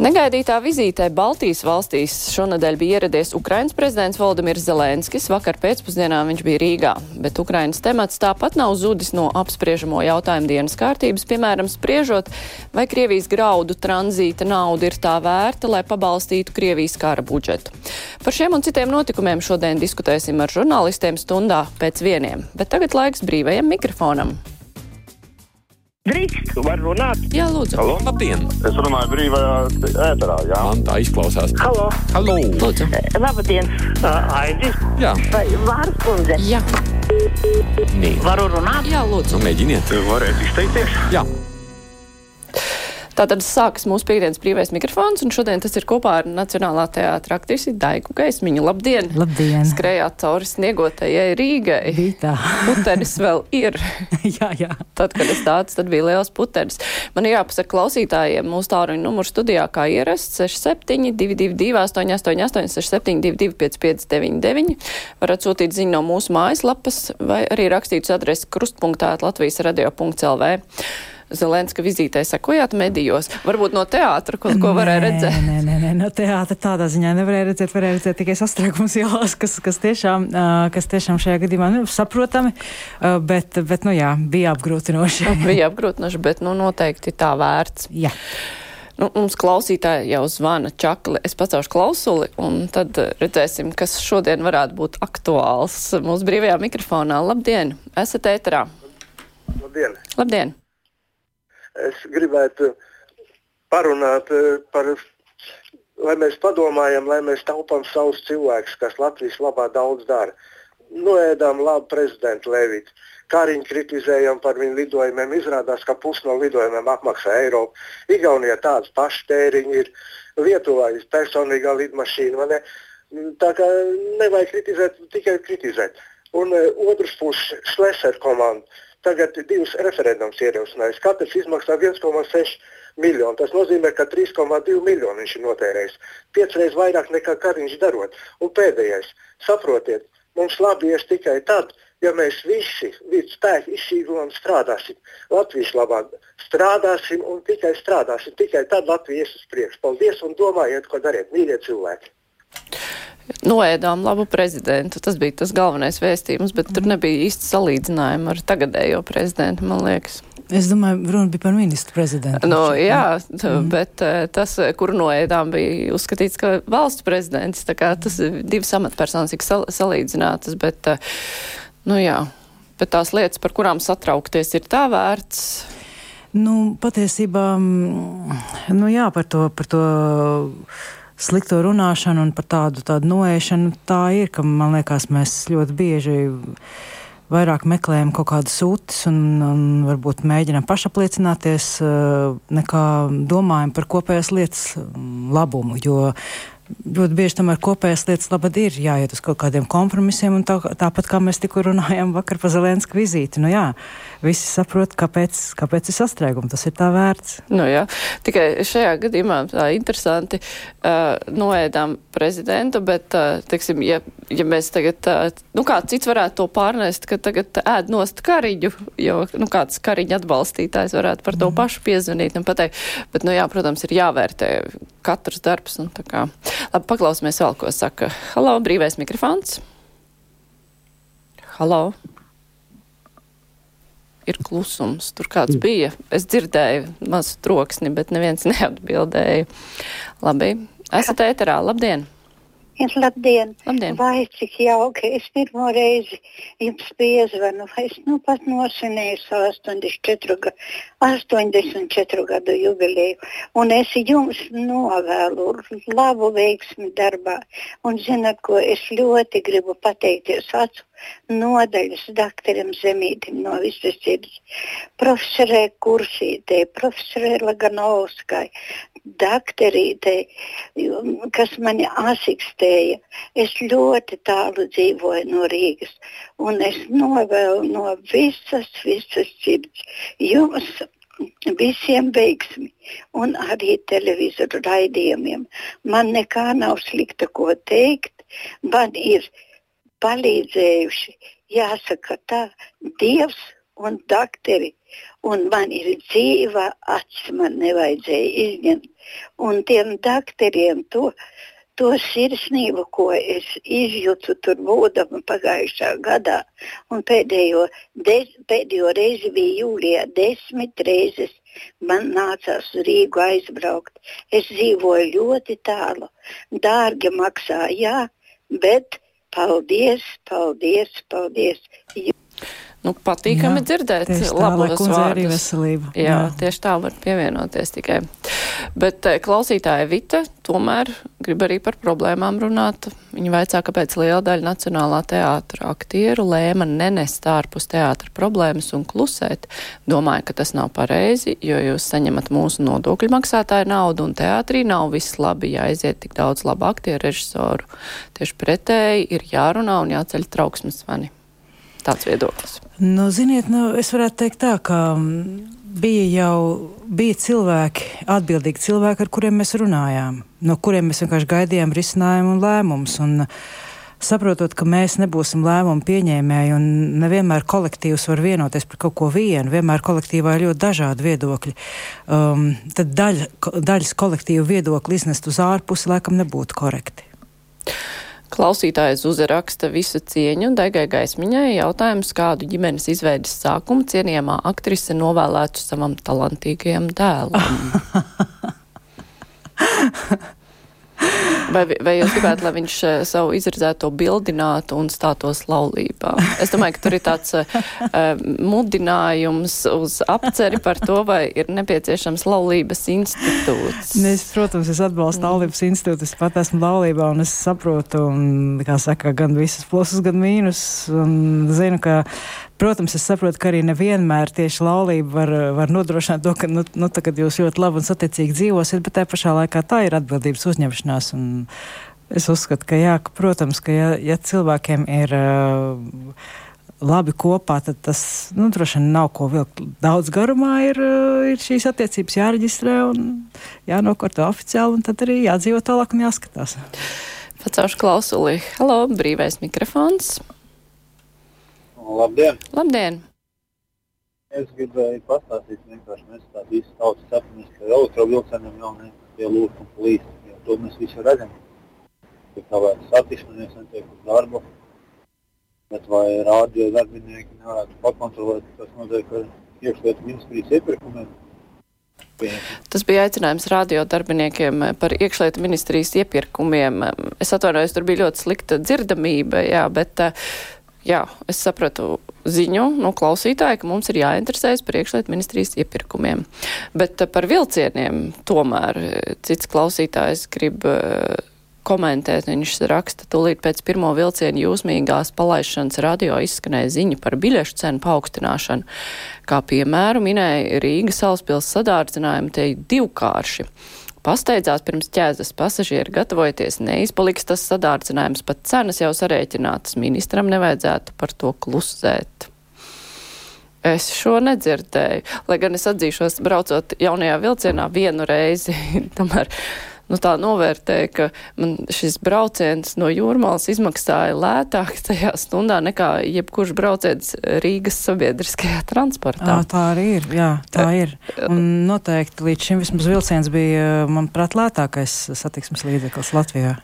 Negaidītā vizītē Baltijas valstīs šonadēļ bija ieradies Ukrainas prezidents Valdemirs Zelenskis. Vakar pēcpusdienā viņš bija Rīgā, bet Ukrainas temats tāpat nav zudis no apspriežamo jautājumu dienas kārtības, piemēram, spriežot, vai Krievijas graudu tranzīta nauda ir tā vērta, lai pabalstītu Krievijas kara budžetu. Par šiem un citiem notikumiem šodien diskutēsim ar žurnālistiem stundā pēc vieniem, bet tagad laiks brīvajam mikrofonam. Drīkst, var runāt. Jā, lūdzu. Halo? Labdien! Es runāju brīvajā ēterā, jā. Man tā izklausās. Halo, Halo! Lūdzu. labdien, uh, Aidis. Jā, Vai Vārs kundze? Jā, nē. Varu runāt? jā, lūdzu. Nu, mēģiniet. Varētu izteikties. Jā, Tātad sākas mūsu piekdienas brīvais mikrofons, un šodien tas ir kopā ar Nacionālā teātra aktrisi Daigu Gaismiņu. Labdien! Labdien! Skrējāt cauri sniegotajai Rīgai. Bija tā. Putenis vēl ir. jā, jā. Tad, kad es tāds, tad bija liels putenis. Man ir jāpasaka klausītājiem mūsu tāruņu numuru studijā, kā ierasts 67 222 888 672 559. Varat sūtīt ziņu no mūsu mājaslapas vai arī rakstīt uz adresi krustpunktā Latvijas radio.lv. Zelenska vizītē sekojāt medijos, varbūt no teātra, ko, ko varēja redzēt. Nē, nē, nē, no teātra tādā ziņā nevarēja redzēt, varēja redzēt tikai sastrēgums ielās, kas, kas, tiešām, kas tiešām šajā gadījumā nu, saprotami, bet, bet, nu jā, bija apgrūtinoši. Bija apgrūtinoši, bet, nu, noteikti tā vērts. Jā. Nu, mums klausītāji jau zvana čakli, es pacelšu klausuli, un tad redzēsim, kas šodien varētu būt aktuāls mūsu brīvajā mikrofonā. Labdien! Esat ēterā! Labdien! Labdien! Es gribētu parunāt eh, par, lai mēs padomājam, lai mēs taupām savus cilvēkus, kas Latvijas labā daudz dara. Noēdām labu prezidentu Levitu. Kariņu kritizējam par viņu lidojumiem. Izrādās, ka pusi no lidojumiem apmaksā Eiropu. Igaunijā tāds pašs tēriņš ir. Lietuvā ir personīgā lidmašīna. ne? Tā kā nevajag kritizēt, tikai kritizēt. Un uh, otrs puses - Šlesera komanda. Tagad ir divas referendums ierosinājusi. Katrs izmaksā 1,6 miljonu. Tas nozīmē, ka 3,2 miljonu viņš ir notērējis. Piecreiz vairāk nekā Kariņš darot. Un pēdējais - saprotiet, mums labi ies tikai tad, ja mēs visi līdz spēku izšķīrumam strādāsim. Latvijas labāk strādāsim un tikai strādāsim. Tikai tad Latvija ies uz priekšu. Paldies un domājiet, ko dariet, mīļie cilvēki! Noēdām labu prezidentu. Tas bija tas galvenais vēstījums, bet tur nebija īsti salīdzinājuma ar tagadējo prezidentu, man liekas. Es domāju, runa bija par ministru prezidentu. No, jā, mm. bet eh, tas, kur noēdām, bija uzskatīts, ka valsts prezidents. Tā kā tas ir divas amatpersonas, tik sal salīdzinātas, bet, eh, nu jā, bet tās lietas, par kurām satraukties, ir tā vērts. Nu, patiesībā, mm, nu jā, par to. Par to slikto runāšanu un par tādu, tādu noēšanu. Tā ir, ka man liekas, mēs ļoti bieži vairāk meklējam kaut kādas sūtas un, un varbūt mēģinām pašapliecināties, nekā domājam par kopējās lietas labumu. Jo ļoti bieži tomēr kopējās lietas labad ir jāiet uz kaut kādiem kompromisiem, un tā, tāpat kā mēs tikko runājām vakar par Zelenska vizīti. Nu jā, visi saprot, kāpēc, kāpēc ir sastrēgumi, tas ir tā vērts. Nu jā, tikai šajā gadījumā tā interesanti uh, noēdām prezidentu, bet, uh, teiksim, ja, ja mēs tagad, uh, nu kāds cits varētu to pārnest, ka tagad ēd nost kariņu, jo, nu kāds kariņu atbalstītājs varētu par to mm. pašu piezvanīt un pateikt, bet, nu jā, protams, ir jāvērtē katrs darbs un tā kā. Labi, paklausīsimies vēl, ko saka. Halo, brīvais mikrofons. Halo. Ir klusums. Tur kāds bija. Es dzirdēju mazu troksni, bet neviens neatbildēja. Labi. Esat ēterā. Labdien! Labdien! Labdien. Vai cik jauki! Es pirmo reizi jums piezvanu. Es nu pat nosvinēju savu 84, ga, 84 gadu jubileju. Un es jums novēlu labu veiksmi darbā. Un zinat, ko es ļoti gribu pateikties acu nodaļas doktoram Zemītam no visas sirds, profesorē Kursītē, profesorē Laganovskai, doktorītei, kas mani asikstēja. Es ļoti tālu dzīvoju no Rīgas, un es novēlu no visas, visas sirds jums visiem veiksmi un arī televizoru raidījumiem. Man nekā nav slikta ko teikt. Man ir palīdzējuši jāsaka tā, Dievs un dakteri, un man ir dzīva acis, man nevajadzēja izņemt. Un tiem dakteriem to, to sirsnību, ko es izjūtu tur būdama pagājušā gadā, un pēdējo, de, pēdējo reizi bija jūlijā desmit reizes. Man nācās uz Rīgu aizbraukt. Es dzīvoju ļoti tālu. Dārgi maksā, jā, bet paldies, paldies, paldies. Nu, patīkami Jā, dzirdēt labos vārdus. veselību. Jā, Jā. tieši tā var pievienoties tikai. Bet eh, klausītāja Vita tomēr grib arī par problēmām runāt. Viņa vaicā, kāpēc liela daļa Nacionālā teātra aktieru lēma nenest ārpus teātra problēmas un klusēt. Domāju, ka tas nav pareizi, jo jūs saņemat mūsu nodokļu maksātāju naudu un teātrī nav viss labi, ja aiziet tik daudz labu aktieru režisoru. Tieši pretēji ir jārunā un jāceļ trauksmes zvani. Tāds viedoklis. Nu, ziniet, nu, es varētu teikt tā, ka mm, bija jau bija cilvēki, atbildīgi cilvēki, ar kuriem mēs runājām, no kuriem mēs vienkārši gaidījām risinājumu un lēmumus. Un, Saprotot, ka mēs nebūsim lēmumu pieņēmēji un nevienmēr kolektīvs var vienoties par kaut ko vienu, vienmēr kolektīvā ir ļoti dažādi viedokļi, um, tad daļa, daļas kolektīvu viedokli iznest uz ārpusi laikam nebūtu korekti. Klausītājs uzraksta visu cieņu Daigai Gaismiņai jautājums, kādu ģimenes izveidas sākumu cienījamā aktrise novēlētu savam talantīgajam dēlam. Vai, vai jūs gribētu, lai viņš eh, savu izredzēto bildinātu un stātos laulībā? Es domāju, ka tur ir tāds uh, mudinājums uz apceri par to, vai ir nepieciešams laulības institūts. Es, protams, es atbalstu laulības institūtu. Es pat esmu laulībā un es saprotu, kā saka, gan visus plusus, gan mīnus. Zinu, ka, protams, es saprotu, ka arī nevienmēr tieši laulība var, var nodrošināt to, ka, nu, nu, tā, kad jūs ļoti labi un saticīgi dzīvosiet, bet tā pašā laikā tā ir atbildības uzņemšanās. Un es uzskatu, ka jā, ka, protams, ka ja, ja cilvēkiem ir. Uh, labi kopā, tad tas nu, droši vien nav ko vilkt. Daudz garumā ir, uh, ir šīs attiecības jāreģistrē un jānokārto oficiāli, un tad arī jādzīvo tālāk un jāskatās. Pacaušu klausuli. Halo, brīvais mikrofons. Labdien! Labdien! Es gribēju pastāstīt, vienkārši mēs tā visi tautas sapramies, ka elektrovilcienam jau nepielūst un plīst, jo to mēs visi redzam. Ka kādā satiksmē netiek uz darbu, bet vai rādio darbinieki nevarētu pakontrolēt, kas notiek ar iekšlietu ministrijas iepirkumiem. Tas bija aicinājums radio darbiniekiem par iekšlietu ministrijas iepirkumiem. Es atvainojos, tur bija ļoti slikta dzirdamība, jā, bet eh, jā, es sapratu ziņu no klausītāja, ka mums ir jāinteresējas par iekšlietu ministrijas iepirkumiem. Bet eh, par vilcieniem tomēr eh, cits klausītājs grib eh, komentēt. Viņš raksta, tūlīt pēc pirmo vilciena jūsmīgās palaišanas radio izskanēja ziņa par biļešu cenu paaugstināšanu. Kā piemēru minēja Rīgas Salaspils sadārdzinājumu te divkārši. Pasteidzās pirms ķēzes pasažieri gatavojoties, neizpaliks tas sadārdzinājums, pat cenas jau sarēķinātas. Ministram nevajadzētu par to klusēt. Es šo nedzirdēju, lai gan es atzīšos, braucot jaunajā vilcienā vienu reizi, tomēr nu, tā novērtēju, ka man šis brauciens no jūrmālas izmaksāja lētāk tajā stundā nekā jebkurš brauciens Rīgas sabiedriskajā transportā. À, tā arī ir. Jā, tā ir. Un noteikti līdz šim vismaz vilciens bija, manuprāt, lētākais satiksmes līdzeklis Latvijā.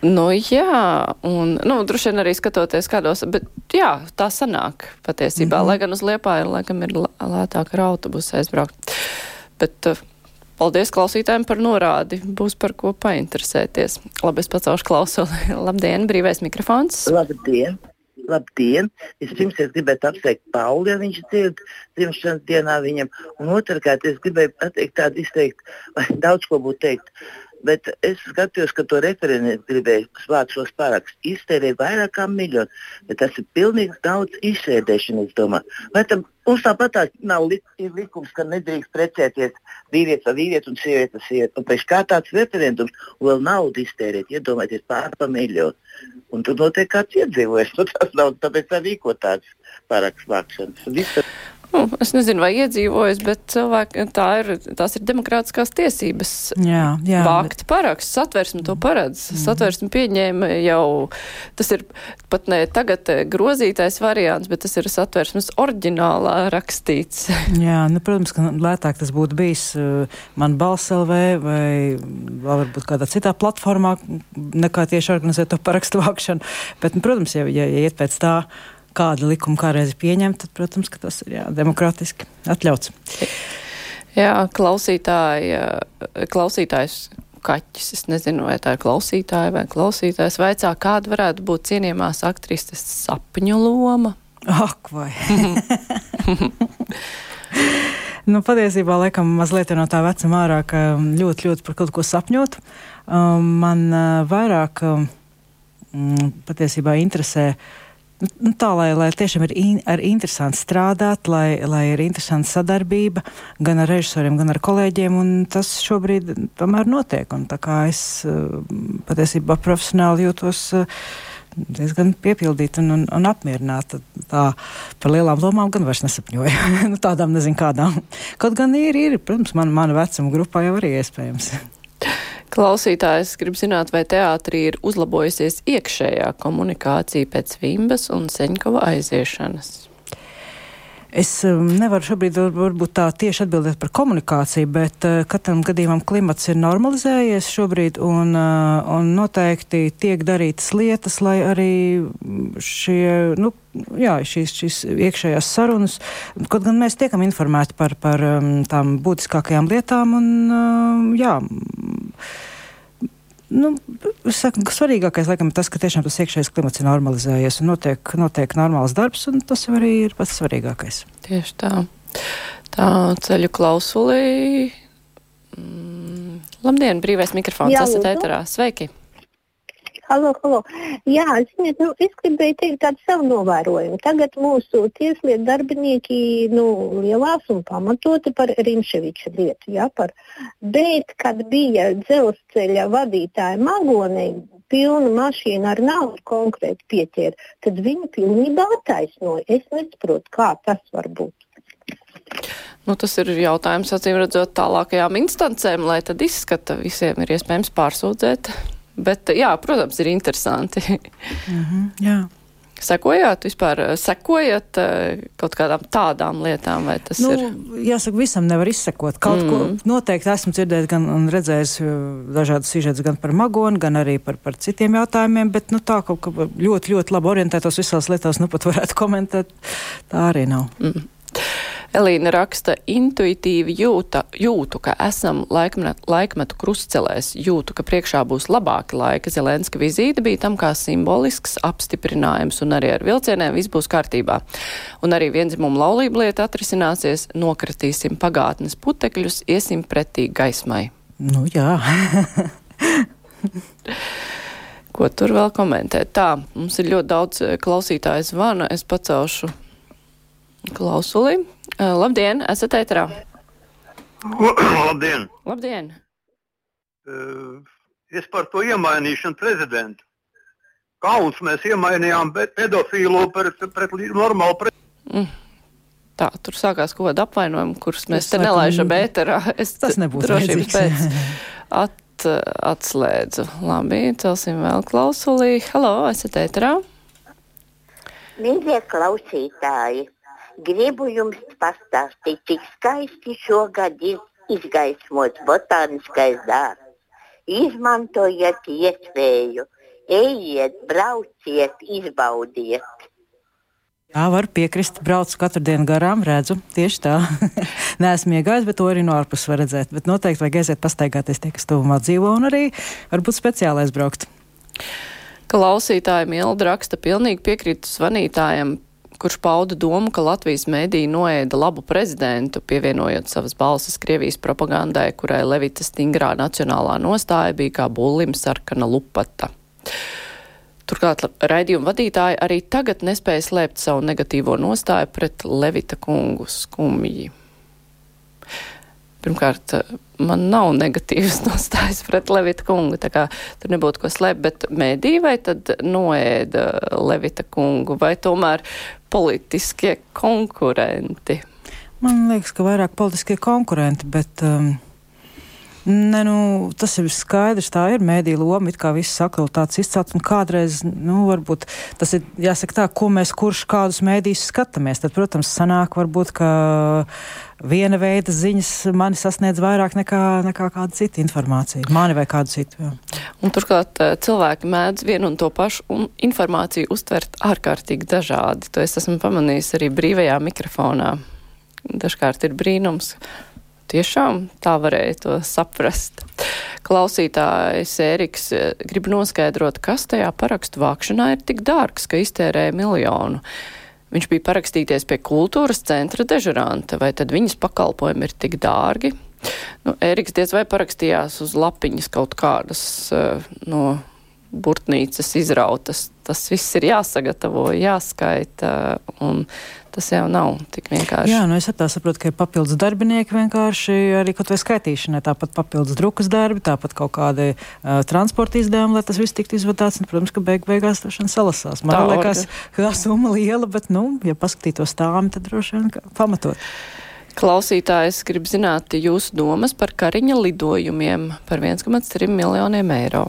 Nu, jā, un, nu, droši vien arī skatoties kādos, bet jā, tā sanāk patiesībā, mm -hmm. lai gan uz Liepā ir, laikam, ir lē- lētāk ar autobusu aizbraukt. Bet uh, paldies klausītājiem par norādi, būs par ko painteresēties. Labi, es pacaušu klausuli. Labdien, brīvais mikrofons. Labdien! Labdien! Vispirms es gribētu apsveikt Pauli, ja viņš dzird dzimšanas dienā viņam. Un otrkārt, es gribēju pateikt tādu izteikt, daudz ko būtu teikt. Bet es skatījos, ka to referendumu gribēju svākt šos parakstus. Iztērēja vairāk kā miljonu, bet tas ir pilnīgi daudz izsēdēšana, es domāju. Vai tam mums tāpat tā nav li likums, ka nedrīkst precēties vīrietis ar vīrieti un sievieti ar sievieti. Un pēc kā tāds referendums vēl naudu iztērēt, iedomājieties pār pa miljonu. Un tur notiek kāds iedzīvojums, nu tas nav, tāpēc arī ko tāds parakstu vākšanas. Viss Nu, es nezinu, vai iedzīvojas, bet cilvēki, tā ir, tās ir demokrātiskās tiesības. Jā, jā. Vākt paraksts, satversme to paredz. Mm. Satversme pieņēma jau, tas ir pat ne tagad eh, grozītais variants, bet tas ir satversmes oriģinālā rakstīts. Jā, nu, protams, ka lētāk tas būtu bijis uh, man balss LV vai varbūt kādā citā platformā, nekā tieši organizēt to parakstu vākšanu. Bet, nu, protams, ja, ja, ja iet pēc tā, kāda likuma kādreiz pieņemta, tad, protams, tas ir jā, demokrātiski atļauts. Jā, klausītāji, klausītājs kaķis, es nezinu, vai tā ir klausītāja vai klausītājs, vaicā, kāda varētu būt cienījumās aktrises sapņu loma? Ak, vai! nu, patiesībā, laikam, mazliet no tā vecuma ārā, ka ļoti, ļoti par kaut ko sapņot. Um, man uh, vairāk um, patiesībā interesē uh, Nu, tā, lai, lai tiešām ir in, ar interesanti strādāt, lai, lai ir interesanta sadarbība gan ar režisoriem, gan ar kolēģiem, un tas šobrīd tomēr notiek. Un tā kā es eh, patiesībā profesionāli jūtos eh, diezgan piepildīta un, un, un apmierināta. Tā par lielām lomām gan vairs nesapņoju. nu, tādām nezinu kādām. Kaut gan ir, ir protams, man, mana vecuma grupā jau arī iespējams. Klausītājs grib zināt, vai teātrī ir uzlabojusies iekšējā komunikācija pēc Vimbas un Seņkova aiziešanas. Es um, nevaru šobrīd varbūt tā tieši atbildēt par komunikāciju, bet uh, katram gadījumam klimats ir normalizējies šobrīd un, uh, un noteikti tiek darītas lietas, lai arī šie, nu, jā, šīs, šīs iekšējās sarunas, kaut gan mēs tiekam informēti par, par um, tām būtiskākajām lietām un, uh, jā, Nu, saku, ka svarīgākais laikam ir tas, ka tiešām tas iekšējais klimats ir normalizējies un notiek, notiek normāls darbs, un tas jau arī ir pats svarīgākais. Tieši tā. Tā ceļu klausulī. Mm, labdien, brīvais mikrofons, Jā, esat ēterā. Sveiki! Halo, halo. Jā, ziniet, nu, es gribēju teikt tādu savu novērojumu. Tagad mūsu tieslietu darbinieki nu, lielās un pamatoti par Rimševiča lietu. Jā, par. Bet, kad bija dzelzceļa vadītāja Magonē, pilna mašīna ar naudu konkrēti pieķēra, tad viņi pilnībā attaisnoja. Es nesaprotu, kā tas var būt. Nu, tas ir jautājums, acīm redzot, tālākajām instancēm, lai tad izskata visiem ir iespējams pārsūdzēt. Bet, jā, protams, ir interesanti. Mm -hmm, jā. Sekojāt vispār, sekojat eh, kaut kādām tādām lietām, vai tas nu, ir? Jāsaka, visam nevar izsekot. Kaut mm. ko noteikti esmu dzirdējis gan un redzējis uh, dažādas sižetas gan par magonu, gan arī par, par citiem jautājumiem, bet nu, tā kaut kā ļoti, ļoti labi orientētos visās lietās, nu pat varētu komentēt, tā arī nav. Mm. Elīna raksta, intuitīvi jūta, jūtu, ka esam laikmetu, laikmetu krustcelēs, jūtu, ka priekšā būs labāki laiki. Zelenska vizīte bija tam kā simbolisks apstiprinājums, un arī ar vilcieniem viss būs kārtībā. Un arī vienzimuma laulība lieta atrisināsies, nokratīsim pagātnes putekļus, iesim pretī gaismai. Nu jā. Ko tur vēl komentēt? Tā, mums ir ļoti daudz klausītāju zvana. Es pacelšu klausuli. Uh, labdien, esat ēterā. Labdien! Labdien! Uh, es par to iemainīšanu prezidentu. Kauns mēs iemainījām pedofīlu pret, pret normālu prezidentu. Mm. Tā, tur sākās kaut kāda apvainojuma, kurus mēs es te nelaižam ēterā. Es tas nebūs drošības pēc at, atslēdzu. Labi, celsim vēl klausulī. Halo, esat ēterā? Mīļie klausītāji! Gribu jums pastāstīt, cik skaisti šogad ir izgaismots botāniskais dārzs. Izmantojiet iespēju, ejiet, brauciet, izbaudiet. Jā, var piekrist. Braucu katru dienu garām, redzu tieši tā. Nē, esmu iegājis, bet to arī no ārpuses var redzēt. Bet noteikti vajag aiziet pastaigāties tie, kas tuvumā dzīvo, un arī varbūt speciālais braukt. Klausītāji Milda raksta, pilnīgi piekrītu zvanītājiem kurš pauda domu, ka Latvijas mēdī noēda labu prezidentu, pievienojot savas balsis Krievijas propagandai, kurai Levita stingrā nacionālā nostāja bija kā bullim sarkana lupata. Turklāt raidījuma vadītāji arī tagad nespēja slēpt savu negatīvo nostāju pret Levita kungu skumji. Pirmkārt, man nav negatīvas nostājas pret Levita kungu, tā kā tur nebūtu ko slēpt, bet mēdī vai tad noēda Levita kungu, vai tomēr politiskie konkurenti? Man liekas, ka vairāk politiskie konkurenti, bet. Um, Ne, nu, tas ir skaidrs, tā ir mēdīja loma, it kā viss aktualitātes izcelts, un kādreiz, nu, varbūt tas ir jāsaka tā, ko mēs kurš kādus mēdījus skatāmies. Tad, protams, sanāk varbūt, ka viena veida ziņas mani sasniedz vairāk nekā, nekā kāda cita informācija. Mani vai kādu citu. Jā. Un turklāt eh, cilvēki mēdz vienu un to pašu un informāciju uztvert ārkārtīgi dažādi. To es esmu pamanījis arī brīvajā mikrofonā. Dažkārt ir brīnums tiešām tā varēja to saprast. Klausītājs Ēriks eh, grib noskaidrot, kas tajā parakstu vākšanā ir tik dārgs, ka iztērēja miljonu. Viņš bija parakstīties pie kultūras centra dežuranta, vai tad viņas pakalpojumi ir tik dārgi? Nu, Ēriks diez vai parakstījās uz lapiņas kaut kādas uh, no burtnīcas izrautas. Tas viss ir jāsagatavo, jāskaita, un tas jau nav tik vienkārši. Jā, nu es saprotu, ka ir papildus darbinieki vienkārši arī kaut vai skaitīšanai, tāpat papildus drukas darbi, tāpat kaut kādi uh, transporta izdevumi, lai tas viss tiktu izvadāts, un, protams, ka beig beigās tas salasās. Man tā liekas, ka tā summa liela, bet, nu, ja paskatītos tām, tad droši vien pamatot. Klausītājs grib zināt jūsu domas par kariņa lidojumiem par 1,3 miljoniem eiro.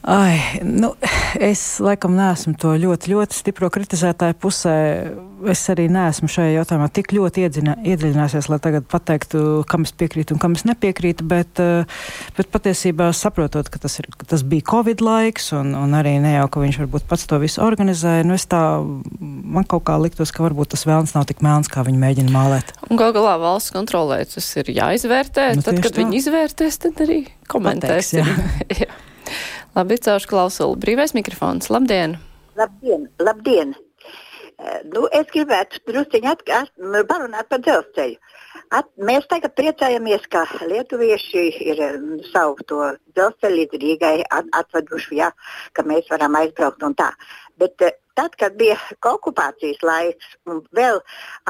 Ai, nu, es laikam neesmu to ļoti, ļoti stipro kritizētāju pusē. Es arī neesmu šajā jautājumā tik ļoti iedziļināsies, lai tagad pateiktu, kam es piekrītu un kam es nepiekrītu, bet, eh, bet patiesībā saprotot, ka tas, ir, tas bija Covid laiks un, un arī ne jau, ka viņš varbūt pats to visu organizēja, nu es tā, man kaut kā liktos, ka varbūt tas vēlns nav tik melns, kā viņi mēģina mālēt. Un gal galā valsts kontrolē tas ir jāizvērtē, nu, tad, kad tā. viņi izvērtēs, tad arī komentēs. Pateiks, jā. jā. Labi, caurš klausulu. Brīvais mikrofons. Labdien! Labdien! Labdien. Eh, nu, es gribētu druskuļi parunāt par dzelzceļu. At, mēs tagad priecājamies, ka lietuvieši ir mm, savu to dzelzceļu līdz Rīgai at, atveduši, ja, ka mēs varam aizbraukt un tā. Bet eh, tad, kad bija okupācijas laiks un vēl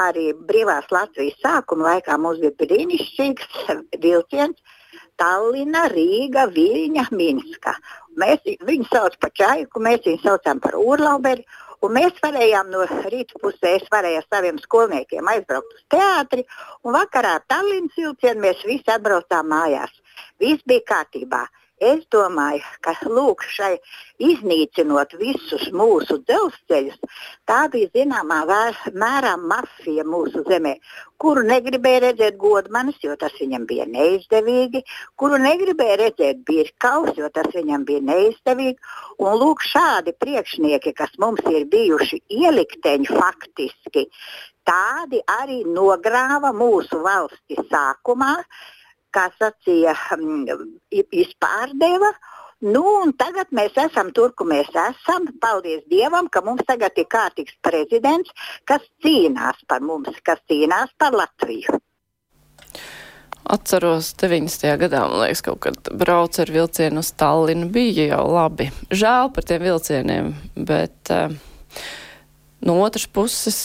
arī brīvās Latvijas sākuma laikā mums bija brīnišķīgs vilciens Tallina, Rīga, Viļņa, Minska. Mēs viņu saucam par čaiku, mēs viņu saucam par urlauberi. Un mēs varējām no rīta pusē, es varēju ar saviem skolniekiem aizbraukt uz teātri, un vakarā ar Tallinas vilcienu mēs visi atbraucām mājās. Viss bija kārtībā. Es domāju, ka lūk, šai iznīcinot visus mūsu dzelzceļus, tā bija zināmā mērā mafija mūsu zemē, kuru negribēja redzēt godmanis, jo tas viņam bija neizdevīgi, kuru negribēja redzēt birkaus, jo tas viņam bija neizdevīgi. Un lūk, šādi priekšnieki, kas mums ir bijuši ielikteņi faktiski, tādi arī nogrāva mūsu valsti sākumā kā sacīja, mm, izpārdeva. Nu, tagad mēs esam tur, kur mēs esam. Paldies Dievam, ka mums tagad ir kārtīgs prezidents, kas cīnās par mums, kas cīnās par Latviju. Atceros, 90. gadā, man liekas, kaut kad brauc ar vilcienu uz Tallinu. Bija jau labi. Žēl par tiem vilcieniem, bet uh, No otras puses,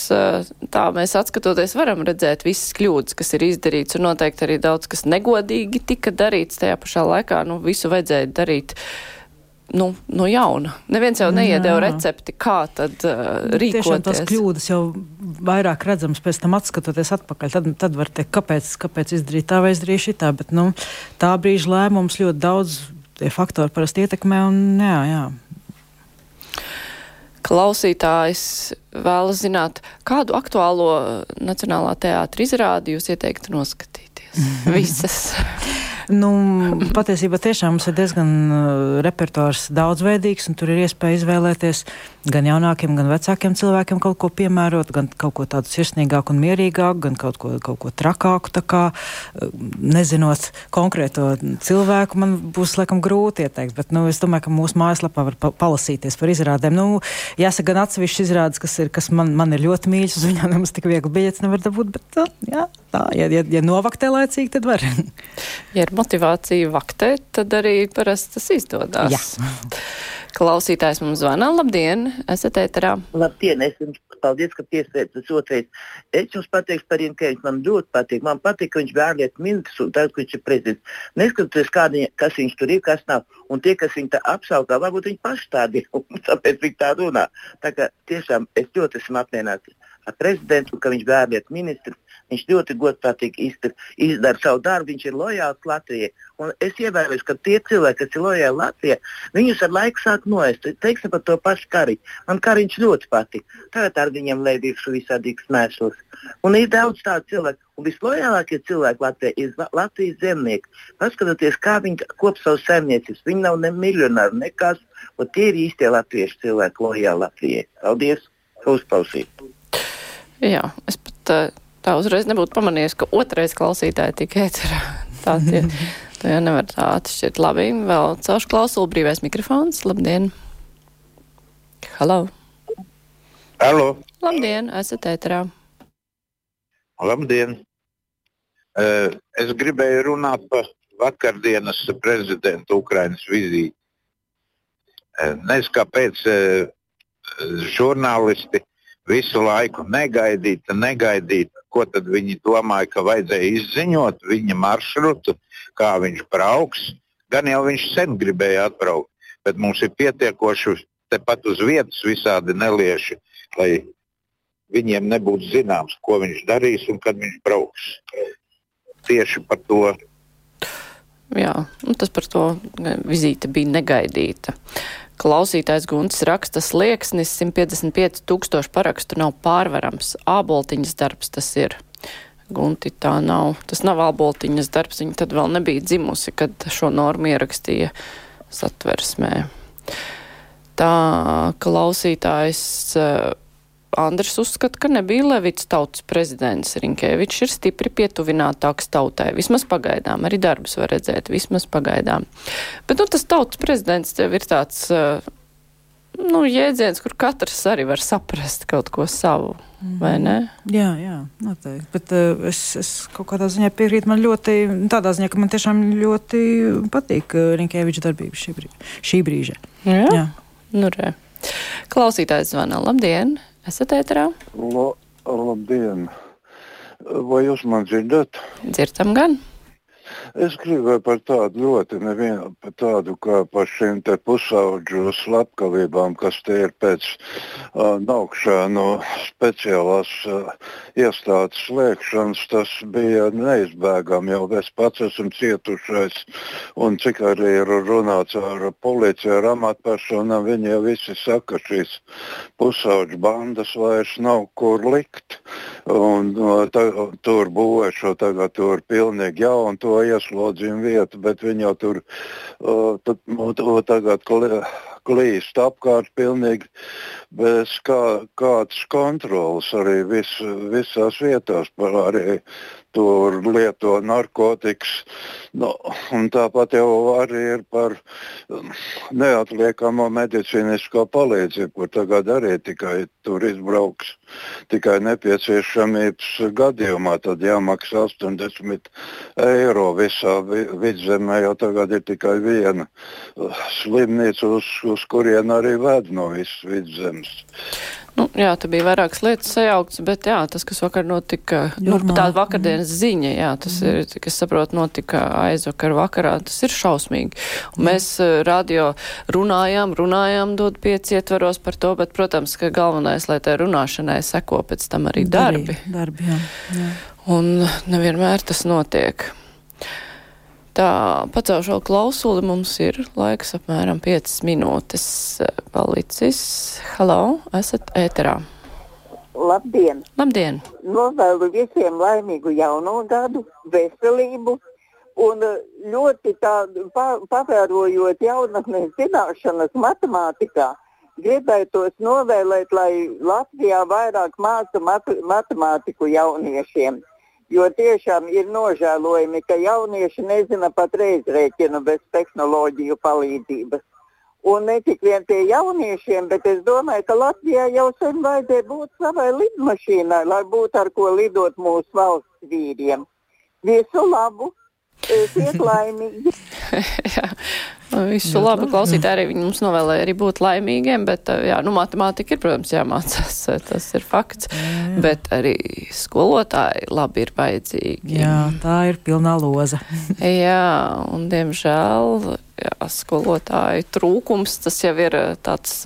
tā mēs atskatoties, varam redzēt visas kļūdas, kas ir izdarīts, un noteikti arī daudz, kas negodīgi tika darīts tajā pašā laikā. Nu, visu vajadzēja darīt nu, no jauna. Neviens jau neiedēva recepti, kā tad uh, rīkoties. Tiešām tās kļūdas jau vairāk redzamas pēc tam atskatoties atpakaļ. Tad, tad var teikt, kāpēc, kāpēc izdarīt tā vai izdarīt šitā, bet nu, tā brīža lēmums ļoti daudz tie faktori parasti ietekmē un jā, jā. Klausītājs vēlas zināt, kādu aktuālo Nacionālā teātra izrādi jūs ieteiktu noskatīties? Visas. Nu, patiesībā tiešām mums ir diezgan uh, repertuārs daudzveidīgs, un tur ir iespēja izvēlēties gan jaunākiem, gan vecākiem cilvēkiem kaut ko piemērot, gan kaut ko tādu sirsnīgāku un mierīgāku, gan kaut ko, kaut ko trakāku. Kā, uh, nezinot konkrēto cilvēku, man būs laikam grūti ieteikt, bet nu, es domāju, ka mūsu mājaslapā var pa palasīties par izrādēm. Nu, jāsaka, gan atsevišķi izrādes, kas, ir, kas man, man ir ļoti mīļas, uz viņām nemaz tik viegli biļets nevar dabūt, bet uh, jā, tā, ja, ja, ja novaktē laicīgi, tad var. ja ir motivācija vaktēt, tad arī parasti tas izdodas. Jā. Klausītājs mums zvana. Labdien, esat ēterā. Labdien, es jums paldies, ka piesaistīts otrais. Es jums pateikšu par Inkēnu, man ļoti patīk. Man patīk, ka viņš bija ārlietu ministrs un tas, ka viņš ir prezidents. Neskatoties, kādi, kas viņš tur ir, kas nav. Un tie, kas viņu tā apsaukā, varbūt viņi paši tādi ir, tāpēc viņi tā runā. Tā kā tiešām es ļoti esmu apmierināts ar prezidentu, ka viņš bija ārlietu ministrs. Viņš ļoti godprātīgi izdara, savu darbu, viņš ir lojāls Latvijai. Un es ievēroju, ka tie cilvēki, kas ir lojāli Latvijai, viņus ar laiku sāk noēst. Teiksim par to pašu kariņu. Man kariņš ļoti patīk. Tagad ar viņiem lēdīšu visādīgi smēšos. Un ir daudz tādu cilvēku. Un vislojālākie cilvēki Latvijā ir Latvijas zemnieki. Paskatieties, kā viņi kop savu saimniecības. Viņi nav ne miljonāri, nekas. Tie ir īstie latviešu cilvēki lojāli Latvijai. Paldies! ka Uzklausīt! Jā, es pat tā, tā uzreiz nebūtu pamanījis, ka otrais klausītāji tik ēterā. Tā tie, to jau nevar tā atšķirt. Labi, vēl cauršu klausulu brīvais mikrofons. Labdien! Halo! Halo, Labdien, esat ēterā. labdien! Es gribēju runāt par vakardienas prezidenta Ukrainas vizīti. Nezinu, kāpēc žurnālisti visu laiku negaidīja, negaidīja, ko tad viņi domāja, ka vajadzēja izziņot viņa maršrutu, kā viņš brauks. Gan jau viņš sen gribēja atbraukt, bet mums ir pietiekoši tepat uz vietas visādi nelieši, lai viņiem nebūtu zināms, ko viņš darīs un kad viņš brauks. Tieši par to Jā, tas par to vizīte bija negaidīta. Klausītājs Gunts raksta slieksnis 155 tūkstoši parakstu nav pārvarams. Āboltiņas darbs tas ir. Gunti tā nav. Tas nav āboltiņas darbs. Viņa tad vēl nebija dzimusi, kad šo normu ierakstīja satversmē. Tā klausītājs uh, Andris uzskata, ka nebija Levits tautas prezidents. Rinkēvičs ir stipri pietuvinātāks tautai. Vismaz pagaidām. Arī darbus var redzēt. Vismaz pagaidām. Bet nu, tas tautas prezidents tev ir tāds. Uh, Nu, jēdziens, kur katrs arī var saprast kaut ko savu, vai ne? Jā, jā, noteikti. Bet uh, es, es kaut kādā ziņā piekrītu. Man ļoti, tādā ziņā, ka man tiešām ļoti patīk uh, Rinkēviča darbība šī, brī, šī brīža. Jā, jā. nu re. Klausītājs zvana. Labdien! Esat ēterā? La, labdien! Vai jūs man dzirdat? Dzirdam gan. Es gribēju par tādu ļoti nevienu, par tādu kā par šīm te pusauģu slepkavībām, kas te ir pēc uh, naukšanu speciālās uh, iestādes slēgšanas. Tas bija neizbēgami, jau es pats esmu cietušais, un cik arī ir runāts ar policiju, ar amatpersonām, viņi jau visi saka, ka šīs pusauģu bandas vairs nav kur likt. Un, ta, tur būvē šo tagad tur pilnīgi jaunu to ieslodzījumu vietu, bet viņi jau tur tad, tagad klīst apkārt pilnīgi bez kā, kādas kontrolas arī vis, visās vietās. Par arī tur lieto narkotikas. Nu, tāpat jau arī ir par neatliekamo medicīnisko palīdzību, kur tagad arī tikai tur izbrauks tikai nepieciešamības gadījumā. Tad jāmaksā 80 eiro visā vi vidzemē, jo tagad ir tikai viena slimnīca, uz, uz kurien arī ved no visas vidzemes. Nu, jā, tur bija vairākas lietas sajauktas, bet jā, tas, kas vakar notika, nu, tāda vakardienas ziņa, jā, tas mm. ir, kas saprot, notika aizvakar vakarā, tas ir šausmīgi. Un mēs uh, radio runājām, runājām, dod pieci ietvaros par to, bet, protams, ka galvenais, lai tai runāšanai seko pēc tam arī darbi. darbi jā, jā. Un nevienmēr tas notiek. Tā pacelšu klausuli, mums ir laiks apmēram 5 minūtes palicis. Halo, esat ēterā. Labdien! Labdien! Novēlu visiem laimīgu jauno gadu, veselību un ļoti tādu pa, pavērojot jaunatnes zināšanas matemātikā. Gribētos novēlēt, lai Latvijā vairāk māca mat matemātiku jauniešiem. Jo tiešām ir nožēlojami, ka jaunieši nezina pat reizrēķinu bez tehnoloģiju palīdzības. Un ne tik vien pie jauniešiem, bet es domāju, ka Latvijā jau sen vajadzēja būt savai lidmašīnai, lai būtu ar ko lidot mūsu valsts vīriem. Visu labu! Esiet laimīgi! jā, visu labu klausītāji arī viņi mums novēlēja arī būt laimīgiem, bet jā, nu, matemātika ir, protams, jāmācās, tas ir fakts, jā, jā. bet arī skolotāji labi ir vajadzīgi. Jā, tā ir pilnā loza. jā, un diemžēl jā, skolotāju trūkums, tas jau ir tāds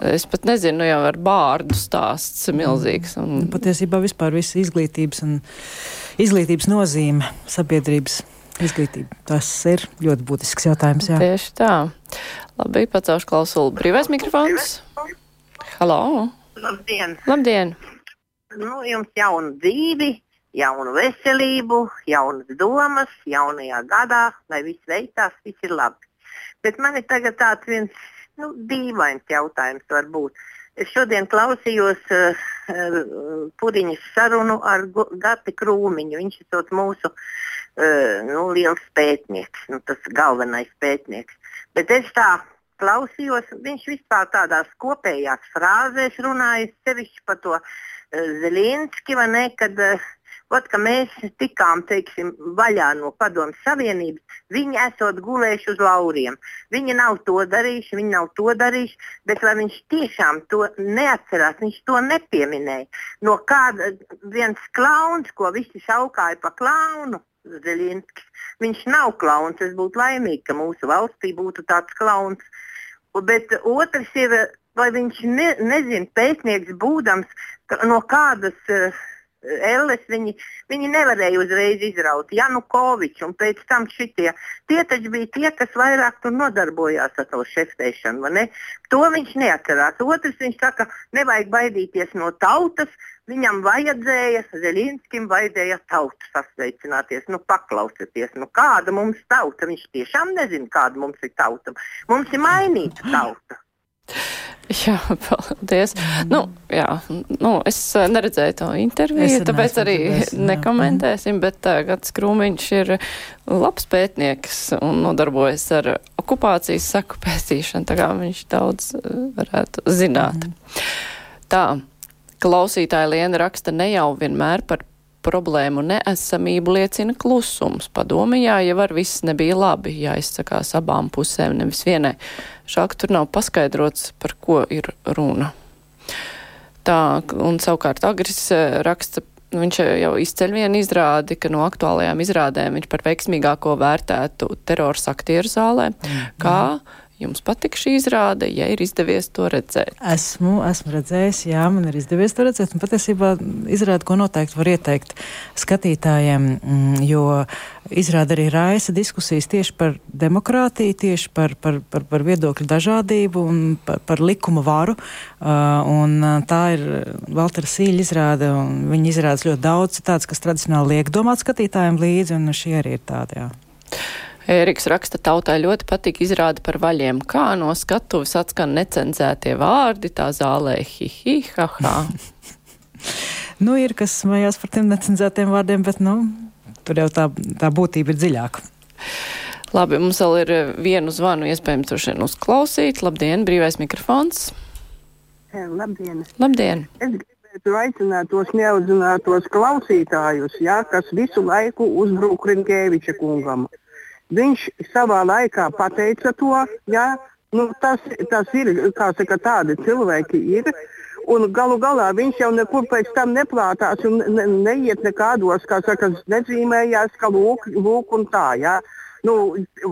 es pat nezinu, nu jau ar bārdu stāsts milzīgs. Un... Patiesībā vispār viss izglītības un izglītības nozīme sabiedrības izglītība. Tas ir ļoti būtisks jautājums. Jā. Tieši tā. Labi, pacaušu klausulu. Brīvais mikrofons. Halo! Labdien! Labdien! Nu, jums jaunu dzīvi, jaunu veselību, jaunas domas, jaunajā gadā, lai viss veicās, viss ir labi. Bet man ir tagad tāds viens nu, dīvains jautājums varbūt. Es šodien klausījos uh, Puriņas sarunu ar Gati Krūmiņu. Viņš ir mūsu uh, nu, liels pētnieks, nu, tas galvenais pētnieks. Bet es tā klausījos, viņš vispār tādās kopējās frāzēs runāja, sevišķi par to uh, Zelinski, vai ne, kad uh, Ot, ka mēs tikām teiksim, vaļā no Padomju Savienības, viņi esot gulējuši uz lauriem. Viņi nav to darījuši, viņi nav to darījuši, bet vai viņš tiešām to neatcerās, viņš to nepieminēja. No kāda viens klauns, ko visi saukāja par klaunu, Zelinskis, viņš nav klauns. Es būtu laimīga, ka mūsu valstī būtu tāds klauns. Bet otrs ir, vai viņš ne, nezina, pētnieks būdams, no kādas. Uh, Elles viņi, viņi nevarēja uzreiz izraut. Janukovičs un pēc tam šitie. Tie taču bija tie, kas vairāk tur nodarbojās ar to šefēšanu. To viņš neatcerās. Otrs viņš saka, nevajag baidīties no tautas. Viņam vajadzēja, Zelinskijam vajadzēja tautu sasveicināties. Nu, paklausieties, nu, kāda mums tauta. Viņš tiešām nezina, kāda mums ir tauta. Mums ir mainīta tauta. Jā, paldies. Nu, jā, nu, es eh, neredzēju to interviju, tāpēc arī nekomentēsim, bet uh, Gats Krūmiņš ir labs pētnieks un nodarbojas ar okupācijas saku pētīšanu, tā kā viņš daudz uh, varētu zināt. Mm. Tā, klausītāja Liena raksta ne jau vienmēr par problēmu neesamību liecina klusums. Padomījā jau ar viss nebija labi, jāizsakās abām pusēm, nevis vienai. Šāk tur nav paskaidrots, par ko ir runa. Tā, un savukārt Agris eh, raksta, viņš jau izceļ vienu izrādi, ka no aktuālajām izrādēm viņš par veiksmīgāko vērtētu terors aktieru zālē, mm. kā Jums patika šī izrāde, ja ir izdevies to redzēt? Esmu, esmu redzējis, jā, man ir izdevies to redzēt. Un patiesībā izrāde, ko noteikti var ieteikt skatītājiem, mm, jo izrāda arī raisa diskusijas tieši par demokrātiju, tieši par, par, par, par viedokļu dažādību un par, par likuma varu. Uh, un tā ir Valtera Sīļa izrāde, un viņa izrādes ļoti daudz tāds, kas tradicionāli liek domāt skatītājiem līdzi, un šie arī ir tādi, jā. Ēriks raksta, tautai ļoti patīk izrāda par vaļiem. Kā no skatuves atskan necenzētie vārdi, tā zālē hi hi ha ha. nu, ir kas smējās par tiem necenzētiem vārdiem, bet, nu, tur jau tā, tā būtība ir dziļāka. Labi, mums vēl ir vienu zvanu iespējams droši vien uzklausīt. Labdien, brīvais mikrofons. Labdien. Labdien. Es gribētu aicināt tos neaudzinātos klausītājus, jā, kas visu laiku uzbruk Rinkēviča kungam. Viņš savā laikā pateica to, ja, nu, tas, tas ir, kā saka, tādi cilvēki ir. Un galu galā viņš jau nekur pēc tam neplātās un ne, neiet nekādos, kā saka, nezīmējās, ka lūk, lūk un tā. Ja. Nu,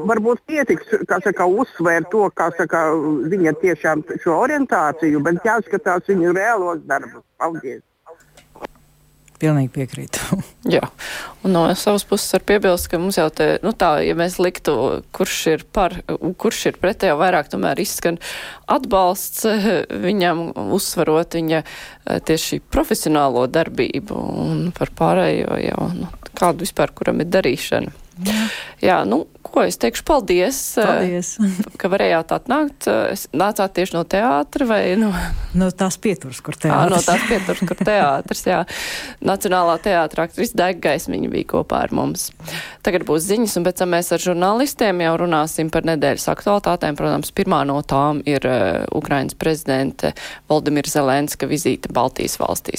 varbūt pietiks saka, uzsvērt to, kā saka, viņa tiešām šo orientāciju, bet jāskatās viņu reālos darbus. Paldies! Pilnīgi piekrītu. Jā, un no savas puses var piebilst, ka mums jau te, nu tā, ja mēs liktu, kurš ir par, kurš ir pret, jau vairāk tomēr izskan atbalsts eh, viņam, uzsvarot viņa eh, tieši profesionālo darbību un par pārējo jau, nu, kādu vispār, kuram ir darīšana. Jā. Jā, nu, ko es teikšu, paldies, paldies. ka varējāt atnākt. Nācāt tieši no teātra vai no? No tās pieturas, kur teātris. À, no tās pieturas, kur teātris, jā. Nacionālā teātra aktris Deggaismiņa bija kopā ar mums. Tagad būs ziņas, un pēc tam mēs ar žurnālistiem jau runāsim par nedēļas aktualitātēm. Protams, pirmā no tām ir uh, Ukrainas prezidente Valdimira Zelenska vizīte Baltijas valstīs.